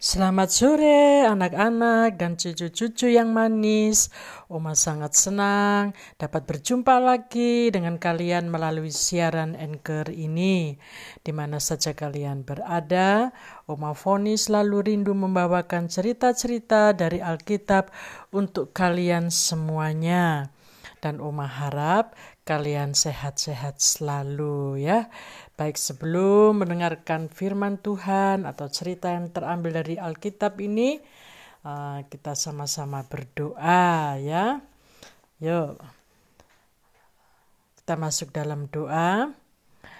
Selamat sore anak-anak dan cucu-cucu yang manis. Oma sangat senang dapat berjumpa lagi dengan kalian melalui siaran Anchor ini. Di mana saja kalian berada, Oma Foni selalu rindu membawakan cerita-cerita dari Alkitab untuk kalian semuanya. Dan Oma harap kalian sehat-sehat selalu ya. Baik sebelum mendengarkan firman Tuhan atau cerita yang terambil dari Alkitab ini, uh, kita sama-sama berdoa ya. Yuk, kita masuk dalam doa.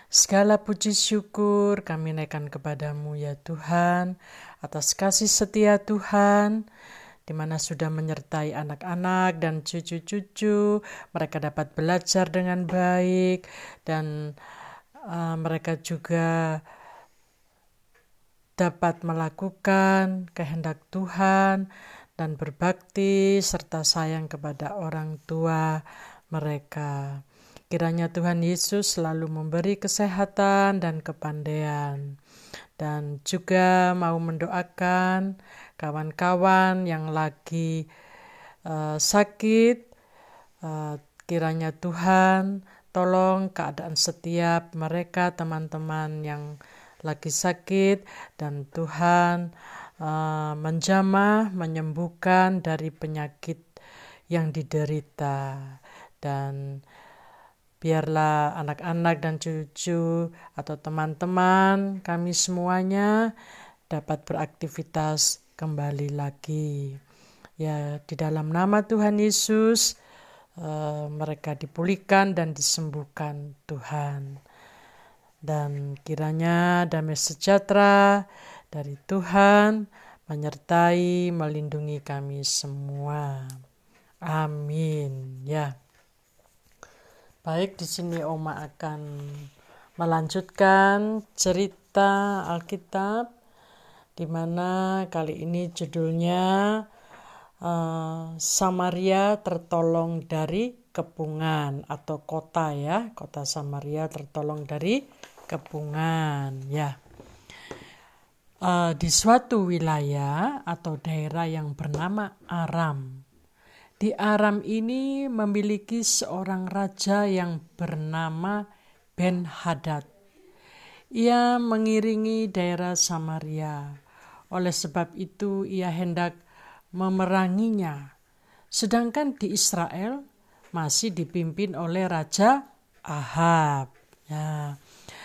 Segala puji syukur kami naikkan kepadamu ya Tuhan, atas kasih setia Tuhan, di mana sudah menyertai anak-anak dan cucu-cucu, mereka dapat belajar dengan baik dan uh, mereka juga dapat melakukan kehendak Tuhan dan berbakti serta sayang kepada orang tua mereka. Kiranya Tuhan Yesus selalu memberi kesehatan dan kepandaian, dan juga mau mendoakan kawan-kawan yang lagi uh, sakit. Uh, kiranya Tuhan tolong keadaan setiap mereka teman-teman yang lagi sakit dan Tuhan uh, menjamah menyembuhkan dari penyakit yang diderita. Dan biarlah anak-anak dan cucu atau teman-teman kami semuanya dapat beraktivitas kembali lagi. Ya di dalam nama Tuhan Yesus Eh, mereka dipulihkan dan disembuhkan Tuhan. Dan kiranya damai sejahtera dari Tuhan menyertai melindungi kami semua. Amin. Ya. Baik, di sini Oma akan melanjutkan cerita Alkitab di mana kali ini judulnya uh, Samaria tertolong dari kepungan atau kota ya kota Samaria tertolong dari kepungan ya. Uh, di suatu wilayah atau daerah yang bernama Aram. Di Aram ini memiliki seorang raja yang bernama Ben Hadad ia mengiringi daerah Samaria. Oleh sebab itu ia hendak memeranginya. Sedangkan di Israel masih dipimpin oleh Raja Ahab. Ya.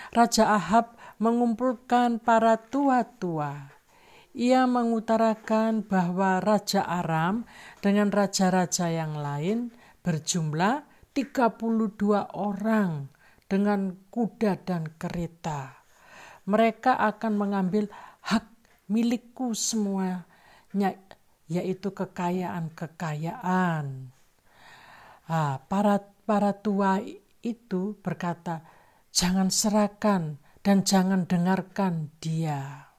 Raja Ahab mengumpulkan para tua-tua. Ia mengutarakan bahwa Raja Aram dengan raja-raja yang lain berjumlah 32 orang dengan kuda dan kereta. Mereka akan mengambil hak milikku semuanya yaitu kekayaan-kekayaan. Ah, para para tua itu berkata, "Jangan serahkan dan jangan dengarkan dia."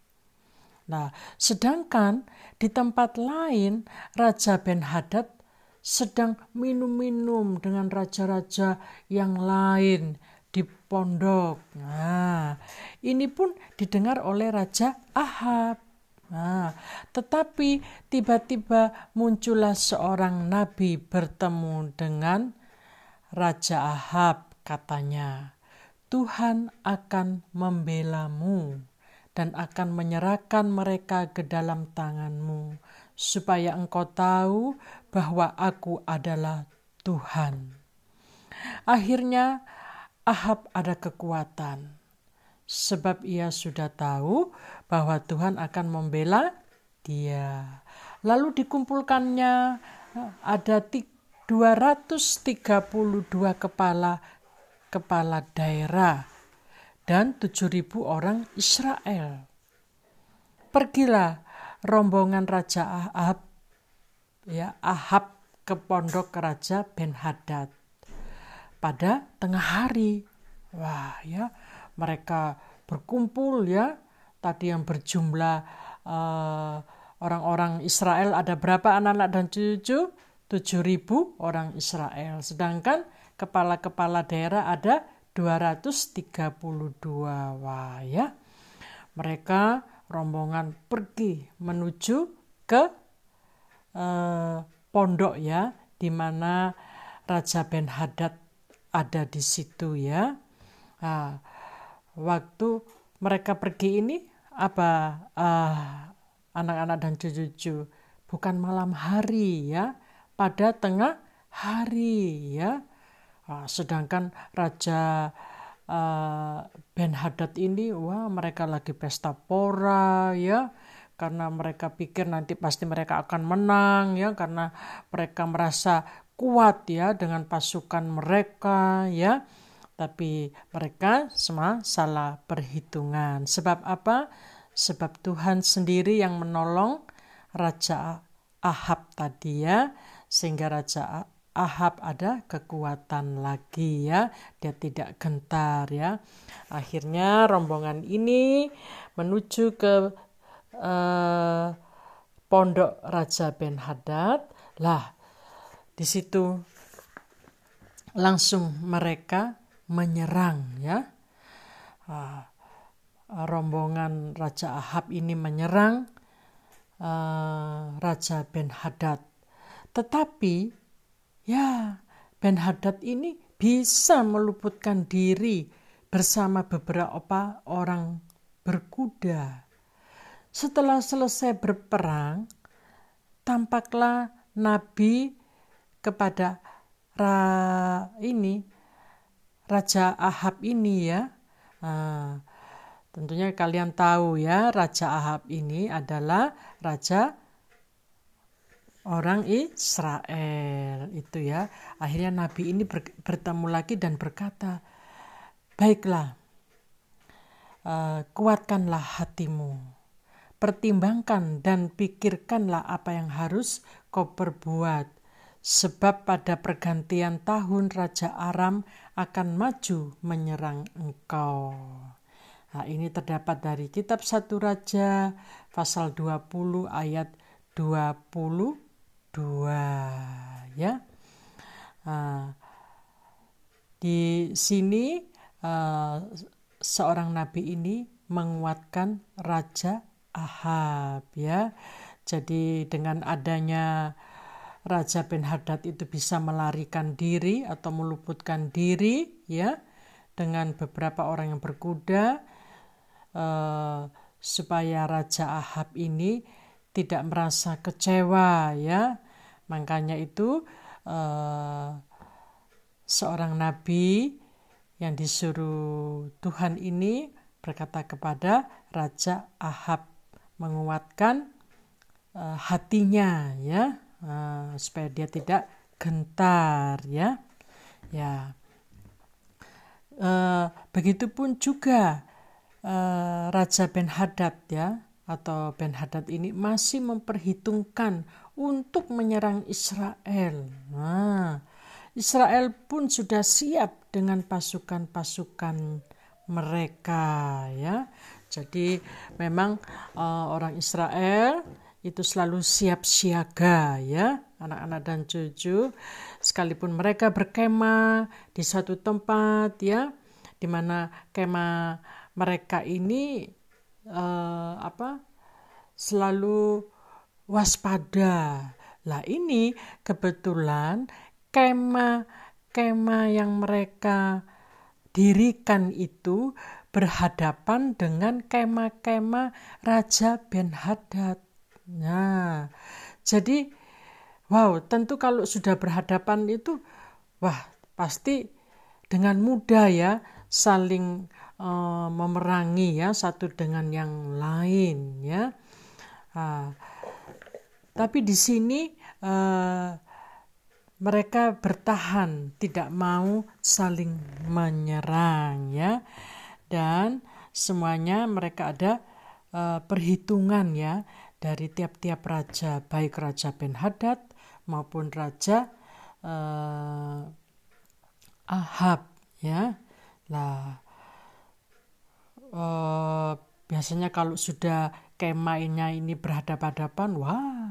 Nah, sedangkan di tempat lain Raja Ben Hadad sedang minum-minum dengan raja-raja yang lain di pondok. Nah, ini pun didengar oleh Raja Ahab. Nah, tetapi tiba-tiba muncullah seorang nabi bertemu dengan Raja Ahab katanya, Tuhan akan membelamu dan akan menyerahkan mereka ke dalam tanganmu, supaya engkau tahu bahwa aku adalah Tuhan. Akhirnya Ahab ada kekuatan sebab ia sudah tahu bahwa Tuhan akan membela dia. Lalu dikumpulkannya ada 232 kepala kepala daerah dan 7000 orang Israel. Pergilah rombongan Raja Ahab ya Ahab ke pondok Raja Ben Hadad pada tengah hari. Wah, ya mereka berkumpul ya tadi yang berjumlah uh, orang-orang Israel ada berapa anak-anak dan cucu? 7000 orang Israel. Sedangkan kepala-kepala daerah ada 232. Wah ya. Mereka rombongan pergi menuju ke eh, pondok ya di mana Raja Ben Hadad ada di situ ya. Nah, waktu mereka pergi ini apa uh, anak-anak dan cucu-cucu bukan malam hari ya pada tengah hari ya. Uh, sedangkan raja uh, Ben Hadad ini wah mereka lagi pesta pora ya karena mereka pikir nanti pasti mereka akan menang ya karena mereka merasa kuat ya dengan pasukan mereka ya tapi mereka semua salah perhitungan. Sebab apa? Sebab Tuhan sendiri yang menolong Raja Ahab tadi ya, sehingga Raja Ahab ada kekuatan lagi ya, dia tidak gentar ya. Akhirnya rombongan ini menuju ke uh, pondok Raja Ben Hadad. Lah, di situ langsung mereka menyerang ya. Uh, rombongan Raja Ahab ini menyerang uh, Raja Ben Hadad. Tetapi ya Ben Hadad ini bisa meluputkan diri bersama beberapa orang berkuda. Setelah selesai berperang, tampaklah Nabi kepada ra ini Raja Ahab ini ya. Uh, tentunya kalian tahu ya Raja Ahab ini adalah raja orang Israel itu ya. Akhirnya Nabi ini bertemu lagi dan berkata, baiklah, uh, kuatkanlah hatimu, pertimbangkan dan pikirkanlah apa yang harus kau perbuat sebab pada pergantian tahun Raja Aram akan maju menyerang engkau. Nah, ini terdapat dari kitab satu Raja pasal 20 ayat 22 ya. Nah, di sini uh, seorang nabi ini menguatkan Raja Ahab ya. Jadi dengan adanya Raja Ben Hadad itu bisa melarikan diri atau meluputkan diri ya dengan beberapa orang yang berkuda uh, supaya Raja Ahab ini tidak merasa kecewa ya. Makanya itu uh, seorang nabi yang disuruh Tuhan ini berkata kepada Raja Ahab menguatkan uh, hatinya ya uh, supaya dia tidak gentar ya ya uh, begitupun juga uh, Raja Ben Hadad ya atau Ben Hadad ini masih memperhitungkan untuk menyerang Israel. Nah, Israel pun sudah siap dengan pasukan-pasukan mereka ya. Jadi memang uh, orang Israel itu selalu siap siaga ya anak-anak dan cucu. Sekalipun mereka berkemah di satu tempat ya di mana kemah mereka ini uh, apa selalu waspada. Lah ini kebetulan kemah kemah yang mereka dirikan itu berhadapan dengan kemah-kemah Raja Ben Hadad Nah, jadi wow, tentu kalau sudah berhadapan itu wah, pasti dengan mudah ya saling uh, memerangi ya satu dengan yang lain ya. Uh, tapi di sini uh, mereka bertahan, tidak mau saling menyerang ya. Dan semuanya mereka ada uh, perhitungan ya dari tiap-tiap raja, baik Raja Ben Hadad maupun Raja uh, Ahab, ya. Lah, uh, biasanya kalau sudah kemahnya ini berhadapan-hadapan, wah,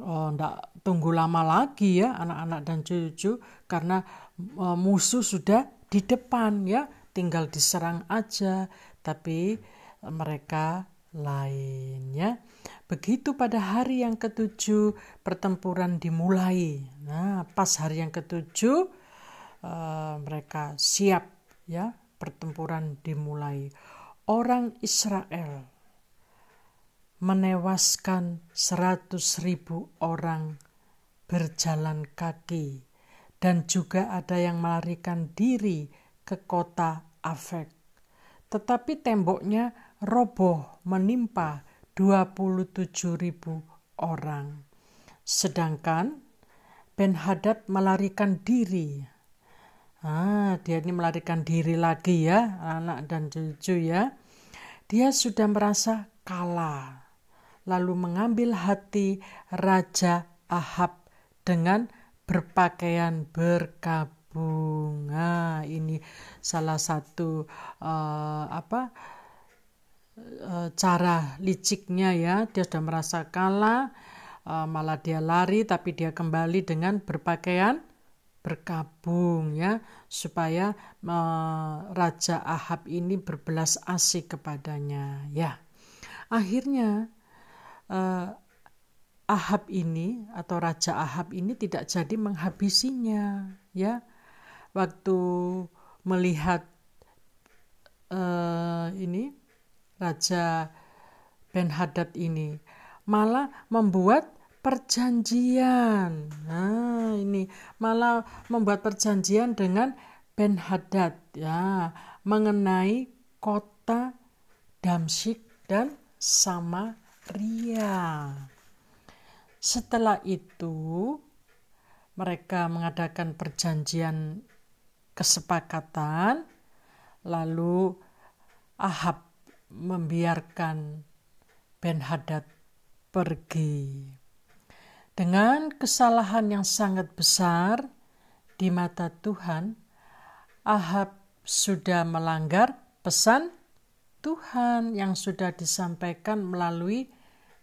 oh, ndak tunggu lama lagi ya anak-anak dan cucu karena uh, musuh sudah di depan ya, tinggal diserang aja. Tapi mereka lainnya. Begitu pada hari yang ketujuh pertempuran dimulai. Nah, pas hari yang ketujuh uh, mereka siap ya pertempuran dimulai. Orang Israel menewaskan seratus ribu orang berjalan kaki dan juga ada yang melarikan diri ke kota Afek. Tetapi temboknya roboh menimpa 27 ribu orang. Sedangkan Ben Hadad melarikan diri. Ah, dia ini melarikan diri lagi ya, anak dan cucu ya. Dia sudah merasa kalah lalu mengambil hati Raja Ahab dengan berpakaian berkabung. Nah, ini salah satu uh, apa cara liciknya ya. Dia sudah merasa kalah, uh, malah dia lari, tapi dia kembali dengan berpakaian berkabung ya supaya uh, Raja Ahab ini berbelas asih kepadanya ya. Akhirnya Ahab ini atau Raja Ahab ini tidak jadi menghabisinya ya waktu melihat uh, ini Raja Ben Hadad ini malah membuat perjanjian. Nah, ini malah membuat perjanjian dengan Ben Hadad ya mengenai kota Damsyik dan sama ria. Setelah itu, mereka mengadakan perjanjian kesepakatan, lalu Ahab membiarkan Ben Hadad pergi. Dengan kesalahan yang sangat besar di mata Tuhan, Ahab sudah melanggar pesan Tuhan yang sudah disampaikan melalui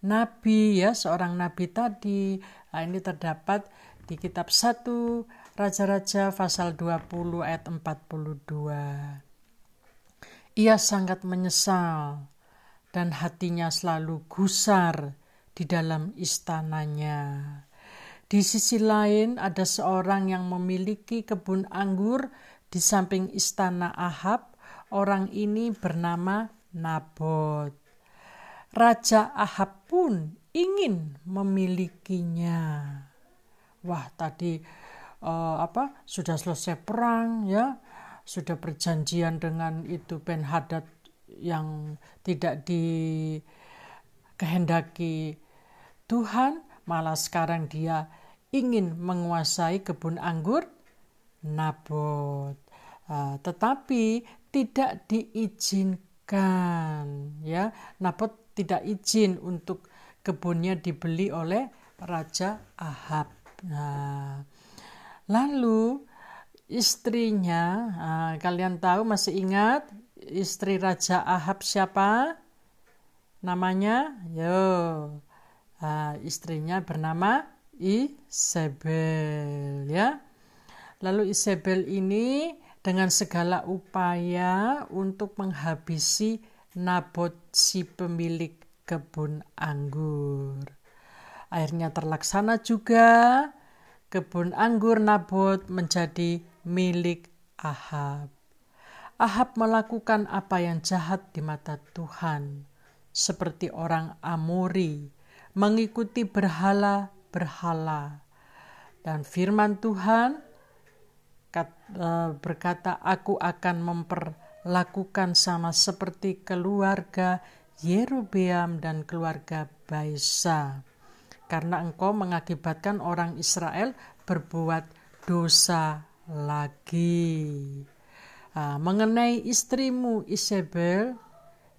nabi ya seorang nabi tadi. Nah, ini terdapat di kitab 1 Raja-raja pasal 20 ayat 42. Ia sangat menyesal dan hatinya selalu gusar di dalam istananya. Di sisi lain ada seorang yang memiliki kebun anggur di samping istana Ahab Orang ini bernama Nabot. Raja Ahab pun ingin memilikinya. Wah, tadi uh, apa? Sudah selesai perang ya. Sudah perjanjian dengan itu Ben Hadad yang tidak dikehendaki. Tuhan, malah sekarang dia ingin menguasai kebun anggur Nabot. Uh, tetapi tidak diizinkan ya. Nabot tidak izin untuk kebunnya dibeli oleh Raja Ahab. Nah, lalu istrinya. Nah, kalian tahu masih ingat istri Raja Ahab siapa? Namanya? Yo. Nah, istrinya bernama Isabel ya. Lalu Isabel ini dengan segala upaya untuk menghabisi Nabot si pemilik kebun anggur. Akhirnya terlaksana juga kebun anggur Nabot menjadi milik Ahab. Ahab melakukan apa yang jahat di mata Tuhan, seperti orang Amori, mengikuti berhala-berhala. Dan firman Tuhan Eh, berkata, "Aku akan memperlakukan sama seperti keluarga Yerobeam dan keluarga Baisa, karena engkau mengakibatkan orang Israel berbuat dosa lagi." Nah, mengenai istrimu Isabel,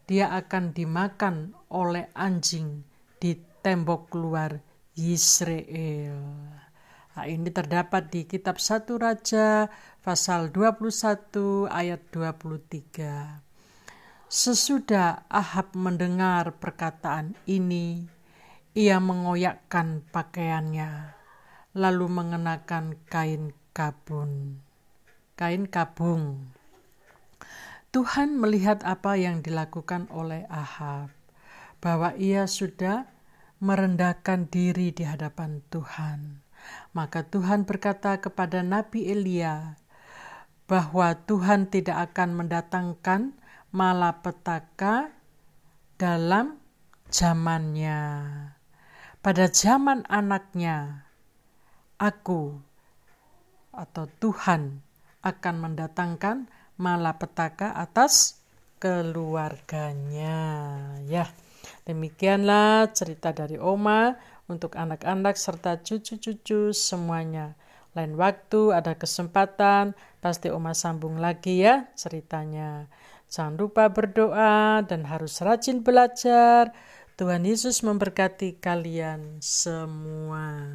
dia akan dimakan oleh anjing di tembok luar Israel. Nah, ini terdapat di kitab 1 Raja pasal 21 ayat 23. Sesudah Ahab mendengar perkataan ini, ia mengoyakkan pakaiannya, lalu mengenakan kain kabun, kain kabung. Tuhan melihat apa yang dilakukan oleh Ahab, bahwa ia sudah merendahkan diri di hadapan Tuhan. Maka Tuhan berkata kepada Nabi Elia bahwa Tuhan tidak akan mendatangkan malapetaka dalam zamannya. Pada zaman anaknya, aku atau Tuhan akan mendatangkan malapetaka atas keluarganya. Ya, demikianlah cerita dari Oma untuk anak-anak serta cucu-cucu semuanya. Lain waktu ada kesempatan, pasti Oma sambung lagi ya ceritanya. Jangan lupa berdoa dan harus rajin belajar. Tuhan Yesus memberkati kalian semua.